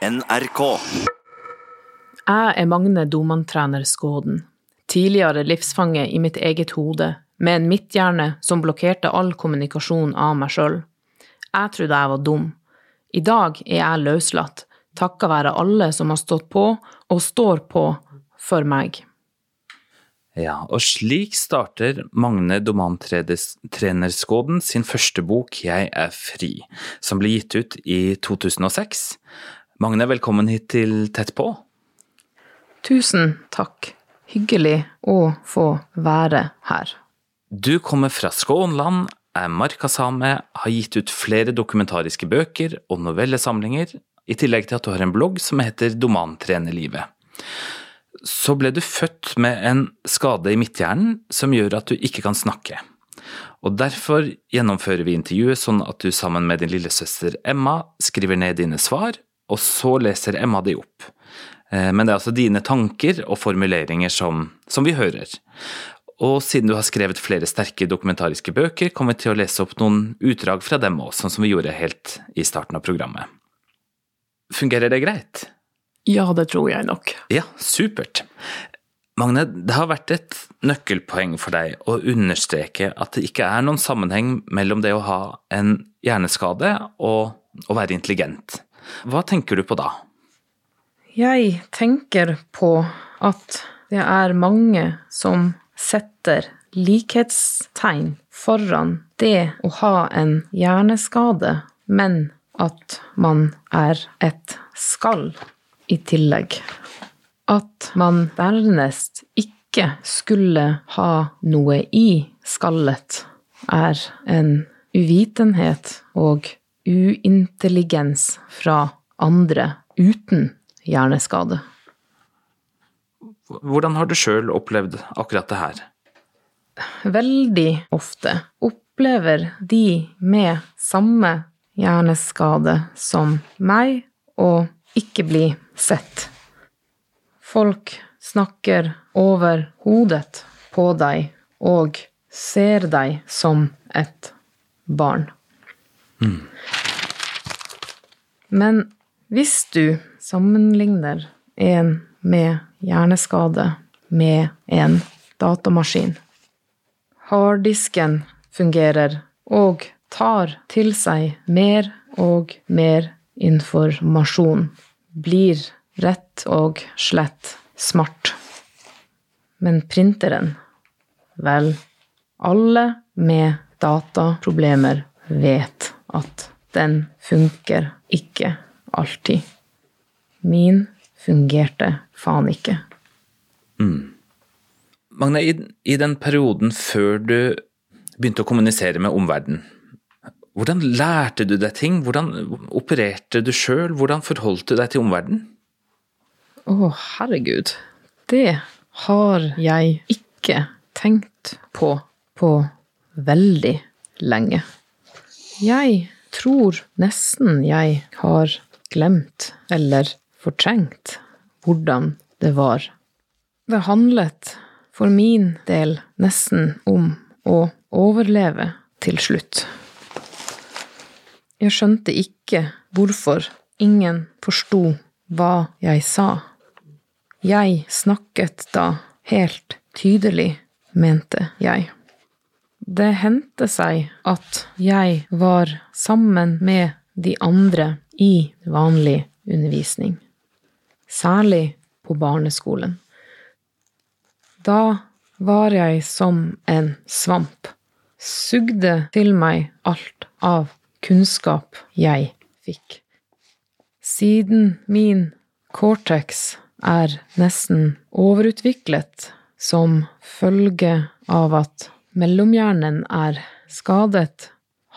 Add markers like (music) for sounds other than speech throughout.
NRK. Jeg er Magne Doman-trener Skåden, tidligere livsfange i mitt eget hode, med en midthjerne som blokkerte all kommunikasjon av meg sjøl. Jeg trodde jeg var dum. I dag er jeg løslatt, takka være alle som har stått på, og står på, for meg. Ja, og slik starter Magne Doman-trenerskåden sin første bok Jeg er fri, som ble gitt ut i 2006. Magne, velkommen hit til Tett på. Tusen takk. Hyggelig å få være her. Du kommer fra Skånland, er markasame, har gitt ut flere dokumentariske bøker og novellesamlinger, i tillegg til at du har en blogg som heter Domantrenerlivet. Så ble du født med en skade i midthjernen som gjør at du ikke kan snakke. Og Derfor gjennomfører vi intervjuet sånn at du sammen med din lillesøster Emma skriver ned dine svar, og så leser Emma de opp. Eh, Men det er altså dine tanker og formuleringer som, som vi hører. Og siden du har skrevet flere sterke dokumentariske bøker, kommer vi til å lese opp noen utdrag fra dem òg, sånn som vi gjorde helt i starten av programmet. Fungerer det greit? Ja, det tror jeg nok. Ja, supert. Magne, det har vært et nøkkelpoeng for deg å understreke at det ikke er noen sammenheng mellom det å ha en hjerneskade og å være intelligent. Hva tenker du på da? Jeg tenker på at det er mange som setter likhetstegn foran det å ha en hjerneskade, men at man er et skall i tillegg. At man dernest ikke skulle ha noe i skallet, er en uvitenhet og uintelligens fra andre uten hjerneskade. Hvordan har du sjøl opplevd akkurat det her? Veldig ofte opplever de med samme hjerneskade som meg å ikke bli sett. Folk snakker over hodet på deg og ser deg som et barn. Men hvis du sammenligner en med hjerneskade med en datamaskin, harddisken fungerer og tar til seg mer og mer informasjon, blir rett og slett smart. Men printeren, vel, alle med dataproblemer vet at den funker ikke alltid. Min fungerte faen ikke. Magne, i, i den perioden før du begynte å kommunisere med omverdenen, hvordan lærte du deg ting? Hvordan opererte du sjøl? Hvordan forholdt du deg til omverdenen? Å, herregud. Det har jeg ikke tenkt på på veldig lenge. Jeg tror nesten jeg har glemt eller fortrengt hvordan det var. Det handlet for min del nesten om å overleve til slutt. Jeg skjønte ikke hvorfor ingen forsto hva jeg sa. Jeg snakket da helt tydelig, mente jeg. Det hendte seg at jeg var sammen med de andre i vanlig undervisning, særlig på barneskolen. Da var jeg som en svamp, sugde til meg alt av kunnskap jeg fikk. Siden min cortex er nesten overutviklet som følge av at mellomhjernen er skadet,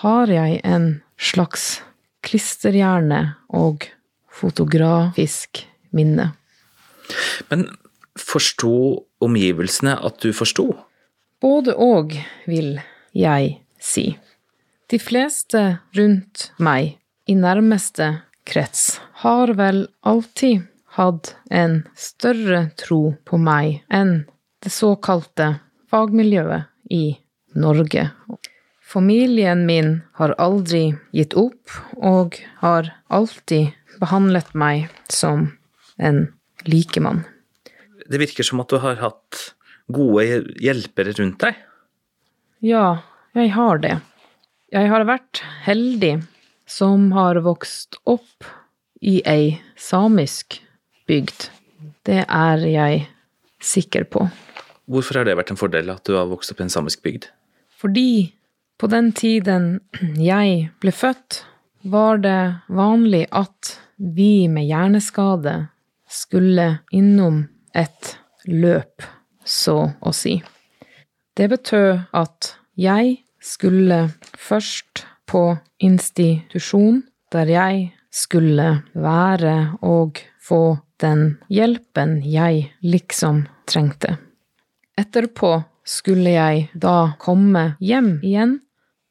har jeg en slags klisterhjerne og fotografisk minne. Men forsto omgivelsene at du forsto? Både og, vil jeg si. De fleste rundt meg, i nærmeste krets, har vel alltid hatt en større tro på meg enn det såkalte fagmiljøet i Norge. Familien min har aldri gitt opp, og har alltid behandlet meg som en likemann. Det virker som at du har hatt gode hjelpere rundt deg. Ja, jeg har det. Jeg har vært heldig som har vokst opp i ei samisk bygd. Det er jeg sikker på. Hvorfor har det vært en fordel at du har vokst opp i en samisk bygd? Fordi på den tiden jeg ble født, var det vanlig at vi med hjerneskade skulle innom et løp, så å si. Det betød at jeg skulle først på institusjon, der jeg skulle være og få den hjelpen jeg liksom trengte. Etterpå skulle jeg da komme hjem igjen,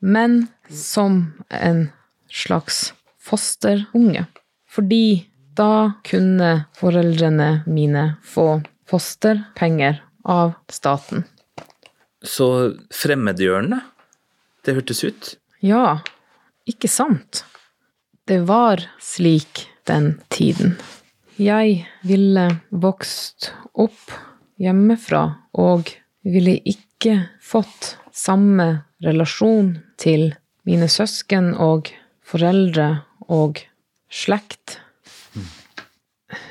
men som en slags fosterunge. Fordi da kunne foreldrene mine få fosterpenger av staten. Så fremmedgjørende, det hørtes ut. Ja, ikke sant? Det var slik den tiden. Jeg ville vokst opp hjemmefra og ville ikke fått samme relasjon til mine søsken og foreldre og slekt.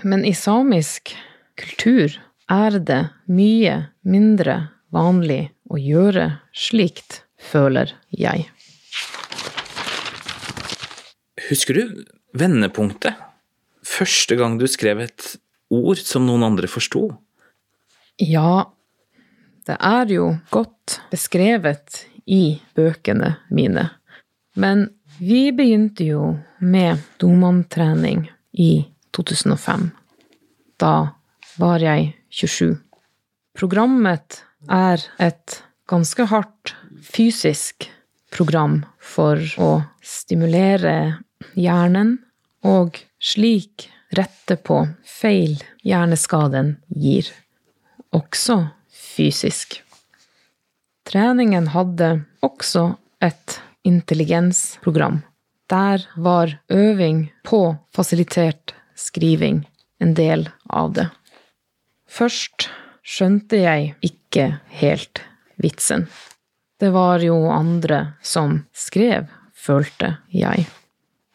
Men i samisk kultur er det mye mindre vanlig å gjøre slikt, føler jeg. Husker du vendepunktet? Første gang du skrev et ord som noen andre forsto? Ja, det er jo godt beskrevet i bøkene mine. Men vi begynte jo med domantrening i 2005. Da var jeg 27. Programmet er et ganske hardt fysisk program for å stimulere hjernen og slik rette på feil hjerneskaden gir. Også fysisk. Treningen hadde også et intelligensprogram. Der var øving på fasilitert skriving en del av det. Først skjønte jeg ikke helt vitsen. Det var jo andre som skrev, følte jeg.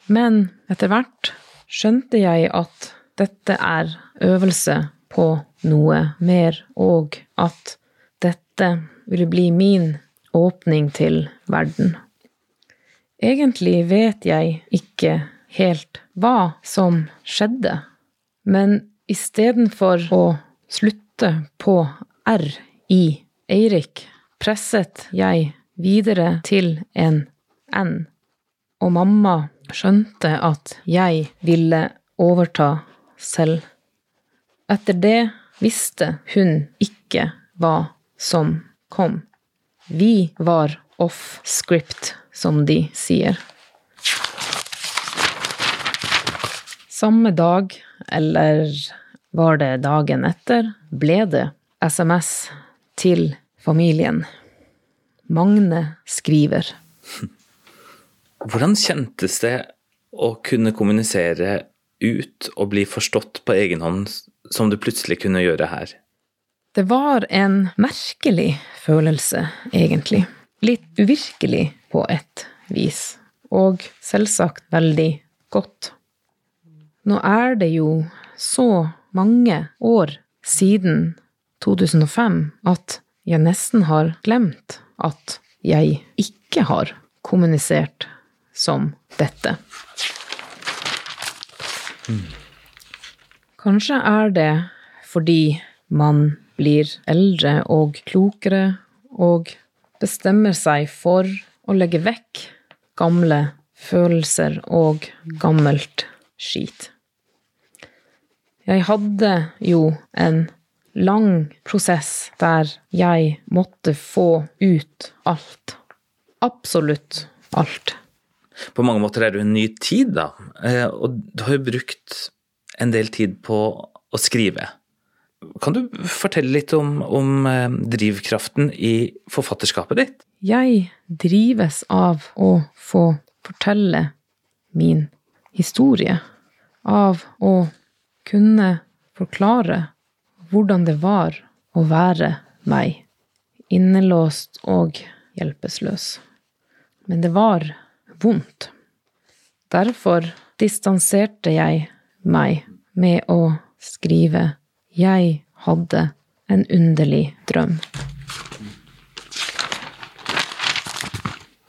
Men etter hvert skjønte jeg at dette er øvelse på noe mer, og at dette ville bli min åpning til verden. Egentlig vet jeg ikke helt hva som skjedde, men istedenfor å slutte på R i Eirik, presset jeg videre til en N, og mamma skjønte at jeg ville overta selv. Etter det visste hun ikke hva som kom. Vi var off script, som de sier. Samme dag, eller var det dagen etter, ble det SMS til familien. Magne skriver. (laughs) Hvordan kjentes det å kunne kommunisere ut og bli forstått på egen hånd, som du plutselig kunne gjøre her? Det var en merkelig følelse, egentlig. Litt uvirkelig på et vis, og selvsagt veldig godt. Nå er det jo så mange år siden 2005 at jeg nesten har glemt at jeg ikke har kommunisert som dette. Kanskje er det fordi man blir eldre og klokere og bestemmer seg for å legge vekk gamle følelser og gammelt skit. Jeg hadde jo en lang prosess der jeg måtte få ut alt. Absolutt alt. På mange måter er du en ny tid, da. Eh, og du har jo brukt en del tid på å skrive. Kan du fortelle litt om, om eh, drivkraften i forfatterskapet ditt? Jeg drives av å få fortelle min historie. av å kunne forklare hvordan det var å være meg, innelåst og hjelpeløs. Men det var vondt. Derfor distanserte jeg meg med å skrive Jeg hadde en underlig drøm.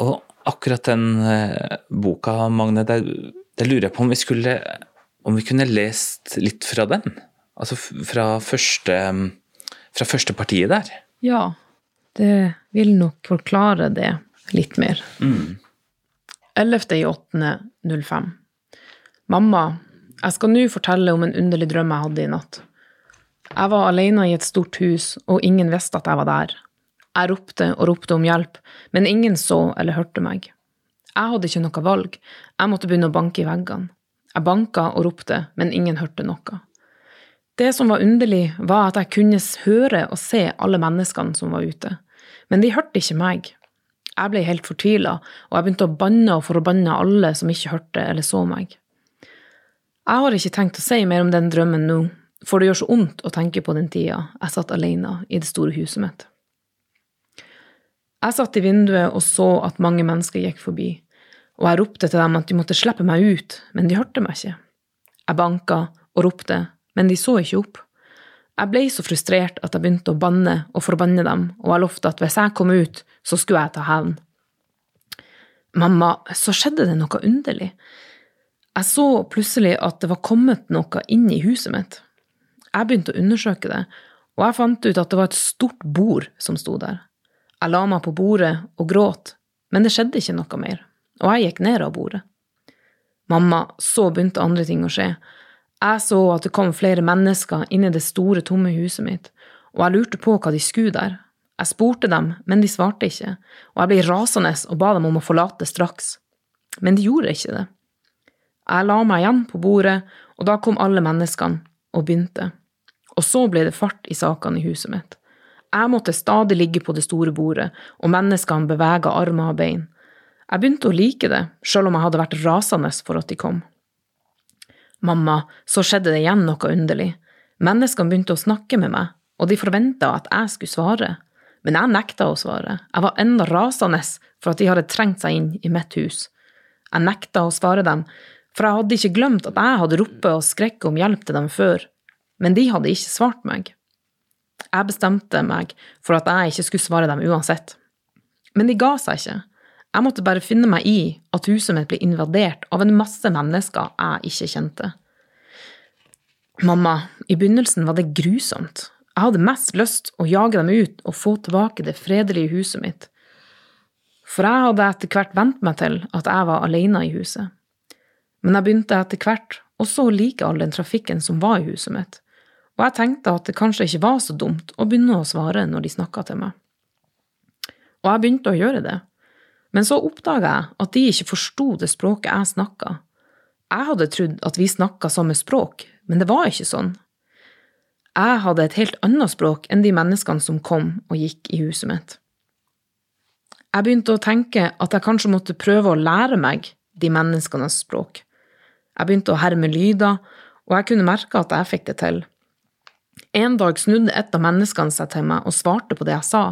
Og akkurat den eh, boka, Magne, der, der lurer jeg på om vi skulle Om vi kunne lest litt fra den? Altså fra første, fra første partiet der. Ja, det vil nok forklare det litt mer. 11.8.05 Mamma, jeg skal nå fortelle om en underlig drøm jeg hadde i natt. Jeg var alene i et stort hus, og ingen visste at jeg var der. Jeg ropte og ropte om hjelp, men ingen så eller hørte meg. Jeg hadde ikke noe valg, jeg måtte begynne å banke i veggene. Jeg banka og ropte, men ingen hørte noe. Det som var underlig, var at jeg kunne høre og se alle menneskene som var ute, men de hørte ikke meg. Jeg ble helt fortvila, og jeg begynte å banne og forbanne alle som ikke hørte eller så meg. Jeg har ikke tenkt å si mer om den drømmen nå, for det gjør så vondt å tenke på den tida jeg satt alene i det store huset mitt. Jeg satt i vinduet og så at mange mennesker gikk forbi, og jeg ropte til dem at de måtte slippe meg ut, men de hørte meg ikke. Jeg banka og ropte, men de så ikke opp. Jeg ble så frustrert at jeg begynte å banne og forbanne dem, og jeg lovte at hvis jeg kom ut, så skulle jeg ta hevn. Mamma, så skjedde det noe underlig. Jeg så plutselig at det var kommet noe inn i huset mitt. Jeg begynte å undersøke det, og jeg fant ut at det var et stort bord som sto der. Jeg la meg på bordet og gråt, men det skjedde ikke noe mer, og jeg gikk ned av bordet. Mamma, så begynte andre ting å skje. Jeg så at det kom flere mennesker inn i det store, tomme huset mitt, og jeg lurte på hva de skulle der. Jeg spurte dem, men de svarte ikke, og jeg ble rasende og ba dem om å forlate straks. Men de gjorde ikke det. Jeg la meg igjen på bordet, og da kom alle menneskene og begynte. Og så ble det fart i sakene i huset mitt. Jeg måtte stadig ligge på det store bordet, og menneskene bevega armer og bein. Jeg begynte å like det, sjøl om jeg hadde vært rasende for at de kom. Mamma, så skjedde det igjen noe underlig. Menneskene begynte å snakke med meg, og de forventa at jeg skulle svare. Men jeg nekta å svare. Jeg var enda rasende for at de hadde trengt seg inn i mitt hus. Jeg nekta å svare dem, for jeg hadde ikke glemt at jeg hadde ropt og skrekket om hjelp til dem før, men de hadde ikke svart meg. Jeg bestemte meg for at jeg ikke skulle svare dem uansett. Men de ga seg ikke. Jeg måtte bare finne meg i at huset mitt ble invadert av en masse mennesker jeg ikke kjente. Mamma, i begynnelsen var det grusomt. Jeg hadde mest lyst å jage dem ut og få tilbake det fredelige huset mitt. For jeg hadde etter hvert vent meg til at jeg var alene i huset. Men jeg begynte etter hvert også å like all den trafikken som var i huset mitt, og jeg tenkte at det kanskje ikke var så dumt å begynne å svare når de snakka til meg. Og jeg begynte å gjøre det. Men så oppdaga jeg at de ikke forsto det språket jeg snakka. Jeg hadde trodd at vi snakka samme språk, men det var ikke sånn. Jeg hadde et helt annet språk enn de menneskene som kom og gikk i huset mitt. Jeg begynte å tenke at jeg kanskje måtte prøve å lære meg de menneskenes språk. Jeg begynte å herme lyder, og jeg kunne merke at jeg fikk det til. En dag snudde et av menneskene seg til meg og svarte på det jeg sa.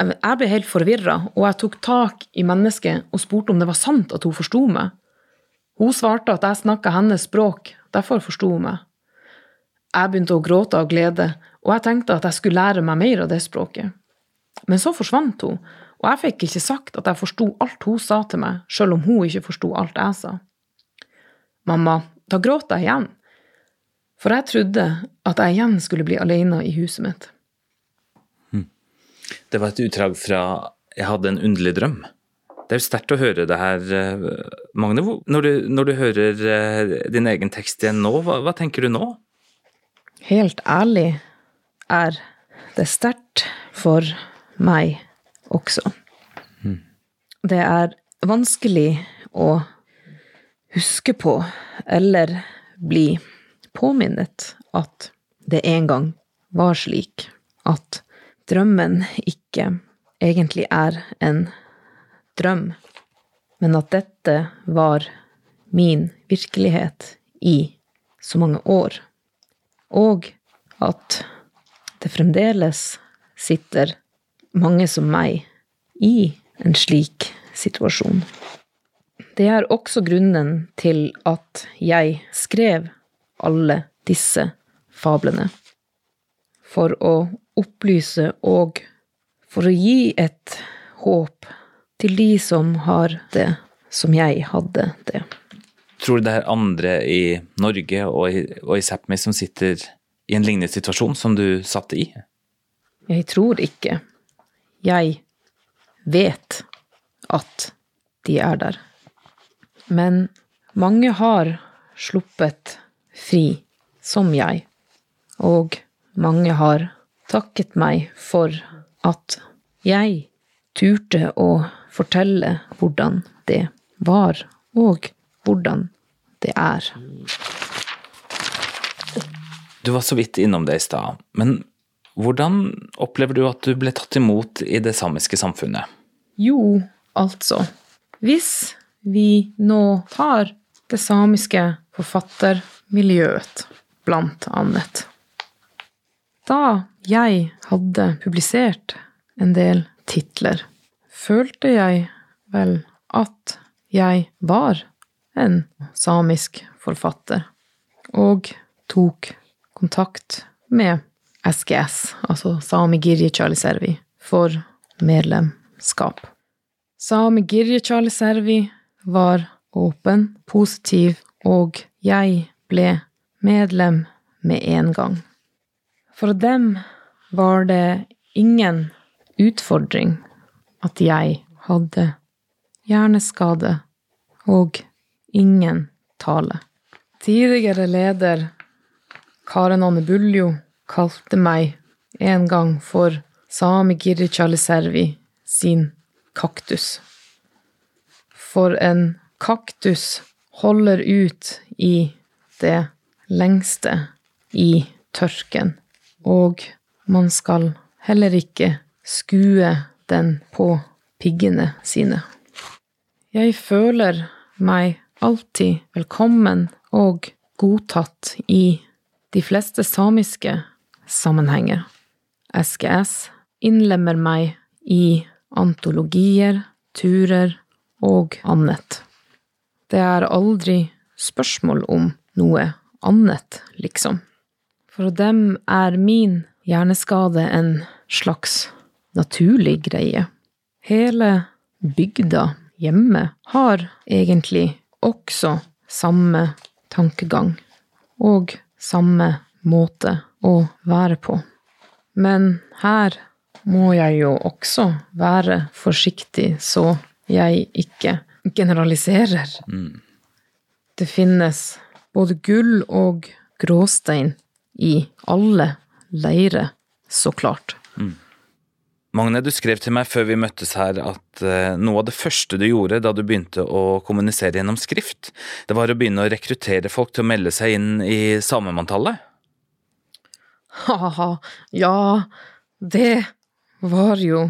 Jeg ble helt forvirra, og jeg tok tak i mennesket og spurte om det var sant at hun forsto meg. Hun svarte at jeg snakka hennes språk, derfor forsto hun meg. Jeg begynte å gråte av glede, og jeg tenkte at jeg skulle lære meg mer av det språket. Men så forsvant hun, og jeg fikk ikke sagt at jeg forsto alt hun sa til meg, sjøl om hun ikke forsto alt jeg sa. Mamma, da gråt jeg igjen, for jeg trodde at jeg igjen skulle bli alene i huset mitt. Det var et utdrag fra 'Jeg hadde en underlig drøm'. Det er jo sterkt å høre det her, eh, Magne. Når du, når du hører eh, din egen tekst igjen nå, hva, hva tenker du nå? Helt ærlig er det sterkt for meg også. Det er vanskelig å huske på eller bli påminnet at det en gang var slik at drømmen ikke egentlig er en drøm, men at dette var min virkelighet i så mange år, og at det fremdeles sitter mange som meg i en slik situasjon. Det er også grunnen til at jeg skrev alle disse fablene. For å opplyse og for å gi et håp til de som har det som jeg hadde det. Tror du det er andre i Norge og i, og i Sápmi som sitter i en lignende situasjon som du satt i? Jeg tror ikke. Jeg vet at de er der. Men mange har sluppet fri, som jeg, og mange har takket meg for at jeg turte å fortelle hvordan det var, og hvordan det er. Du var så vidt innom det i stad, men hvordan opplever du at du ble tatt imot i det samiske samfunnet? Jo, altså, hvis vi nå tar det samiske forfattermiljøet, blant annet. Da jeg hadde publisert en del titler, følte jeg vel at jeg var en samisk forfatter, og tok kontakt med SGS, altså Sami Girje Chaliservi, for medlemskap. Sami Girje Chaliservi var åpen, positiv, og jeg ble medlem med en gang. For dem var det ingen utfordring at jeg hadde hjerneskade og ingen tale. Tidligere leder Karen Anne Buljo kalte meg en gang for Sami Girri Chaliservi sin kaktus. For en kaktus holder ut i det lengste i tørken, og man skal heller ikke skue den på piggene sine. Jeg føler meg alltid velkommen og godtatt i de fleste samiske sammenhenger. SGS innlemmer meg i antologier, turer og annet. Det er aldri spørsmål om noe annet, liksom. For dem er min hjerneskade en slags naturlig greie. Hele bygda hjemme har egentlig også samme tankegang og samme måte å være på. Men her må jeg jo også være forsiktig så jeg ikke generaliserer. Mm. Det finnes både gull og gråstein i alle leirer, så klart. Magne, du skrev til meg før vi møttes her at eh, noe av det første du gjorde da du begynte å kommunisere gjennom skrift, det var å begynne å rekruttere folk til å melde seg inn i samemanntallet. Ha-ha, ja, det var jo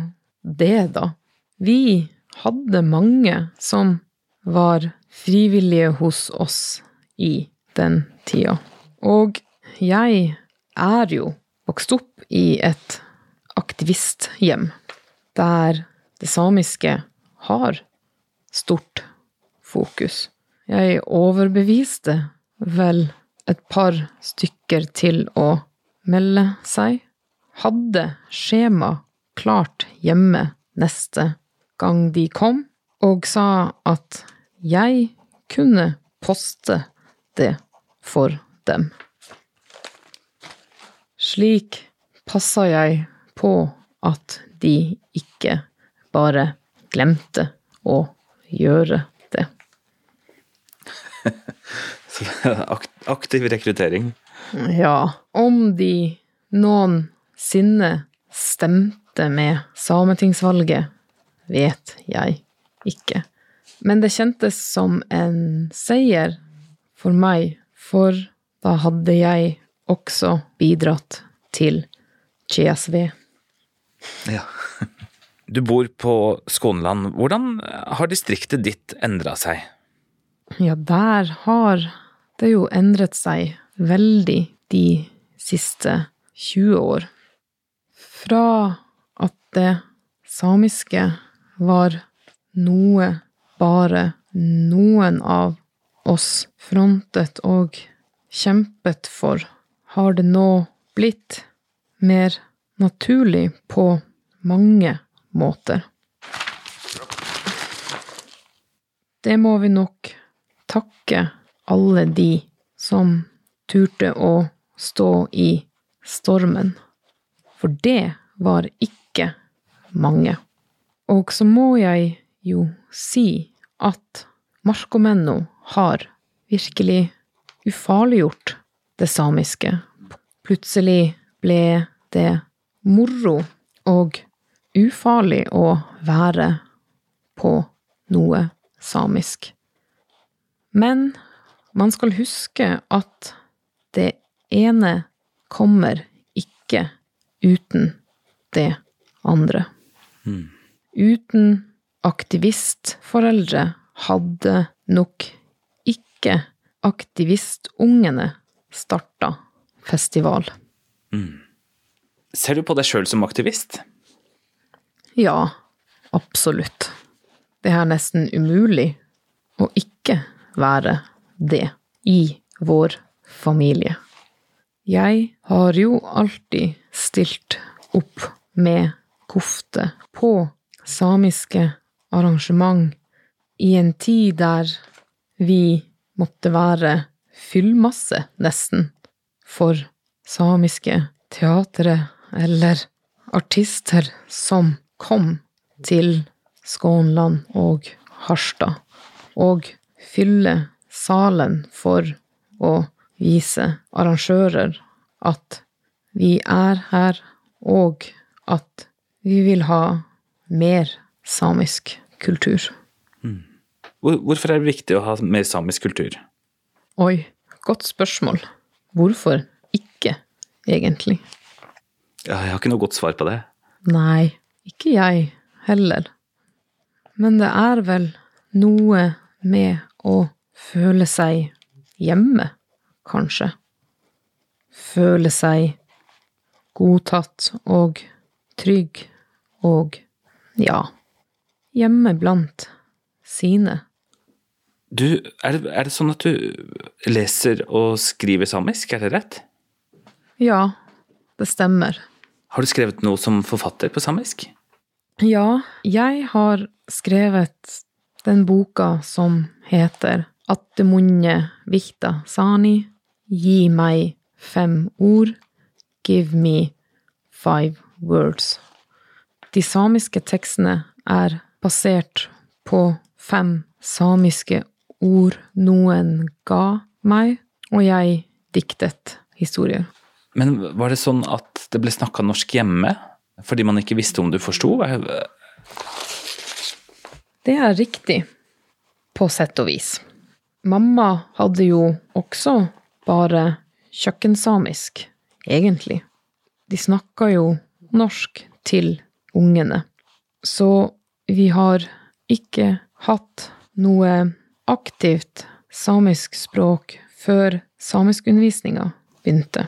det, da. Vi hadde mange som var frivillige hos oss i den tida. Og jeg er jo vokst opp i et aktivisthjem, der det samiske har stort fokus. Jeg overbeviste vel et par stykker til å melde seg. Hadde skjema klart hjemme neste gang de kom, og sa at jeg kunne poste det for dem. Slik passa jeg på at de ikke bare glemte å gjøre det. (laughs) Så akt- Aktiv rekruttering. Ja, om de noensinne stemte med sametingsvalget, vet jeg ikke. Men det kjentes som en seier for meg, for da hadde jeg også bidratt til CSV. Ja. Du bor på Skånland. Hvordan har distriktet ditt endra seg? Ja, der har det jo endret seg veldig de siste 20 år. Fra at det samiske var noe bare noen av oss frontet og kjempet for, har det nå blitt mer naturlig på mange måter. Det må vi nok takke alle de som turte å stå i stormen. For det var ikke mange. Og så må jeg jo si at Markomenno har virkelig ufarliggjort det samiske. Plutselig ble det moro og ufarlig å være på noe samisk. Men man skal huske at det ene kommer ikke uten det andre. Mm. Uten aktivistforeldre hadde nok ikke aktivistungene starta festival. Ser du på deg sjøl som aktivist? Ja, absolutt. Det er nesten umulig å ikke være det i vår familie. Jeg har jo alltid stilt opp med kofte på samiske arrangement i en tid der vi måtte være fyllmasse, nesten, for samiske teatre eller artister som kom til Skånland og Harstad, og fylle salen for å vise arrangører at vi er her, og at vi vil ha mer samisk kultur. Hvor- Hvorfor er det viktig å ha mer samisk kultur? Oi, godt spørsmål. Hvorfor ikke, egentlig? Ja, jeg har ikke noe godt svar på det. Nei, ikke jeg heller. Men det er vel noe med å føle seg hjemme, kanskje. Føle seg godtatt og trygg og ja, hjemme blant sine. Du, er det, er det sånn at du leser og skriver samisk, er det rett? Ja, det stemmer. Har du skrevet noe som forfatter på samisk? Ja, jeg har skrevet den boka som heter Attemunne Vihta Sani, Gi meg fem ord, Give me five words. De samiske tekstene er basert på fem samiske ord noen ga meg, og jeg diktet historier. Men var det sånn at det ble snakka norsk hjemme? Fordi man ikke visste om du forsto? Det er riktig, på sett og vis. Mamma hadde jo også bare kjøkkensamisk, egentlig. De snakka jo norsk til ungene. Så vi har ikke hatt noe aktivt samisk språk før samiskundervisninga begynte.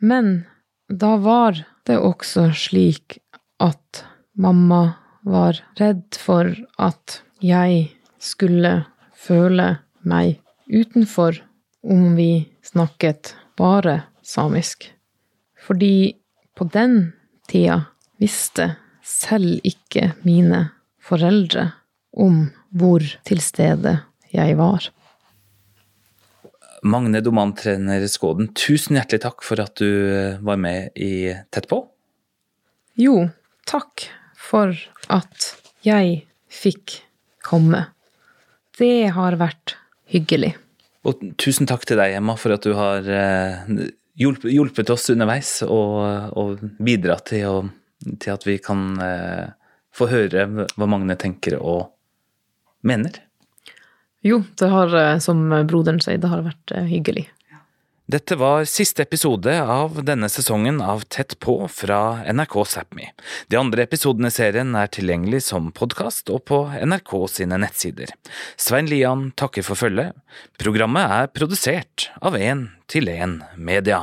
Men da var det også slik at mamma var redd for at jeg skulle føle meg utenfor om vi snakket bare samisk. Fordi på den tida visste selv ikke mine foreldre om hvor til stede jeg var. Magne Domantrener Skåden, tusen hjertelig takk for at du eh, var med i Tett på. Jo, takk for at jeg fikk komme. Det har vært hyggelig. Og tusen takk til deg, Emma, for at du har eh, hjulpet, hjulpet oss underveis og, og bidratt til, å, til at vi kan eh, få høre hva Magne tenker og mener. Jo, det har, eh, som broderen sier, det har vært eh, hyggelig. Dette var siste episode av denne sesongen av Tett på fra NRK Sápmi. De andre episodene i serien er tilgjengelig som podkast og på NRK sine nettsider. Svein Lian takker for følget. Programmet er produsert av 1 til 1 Media.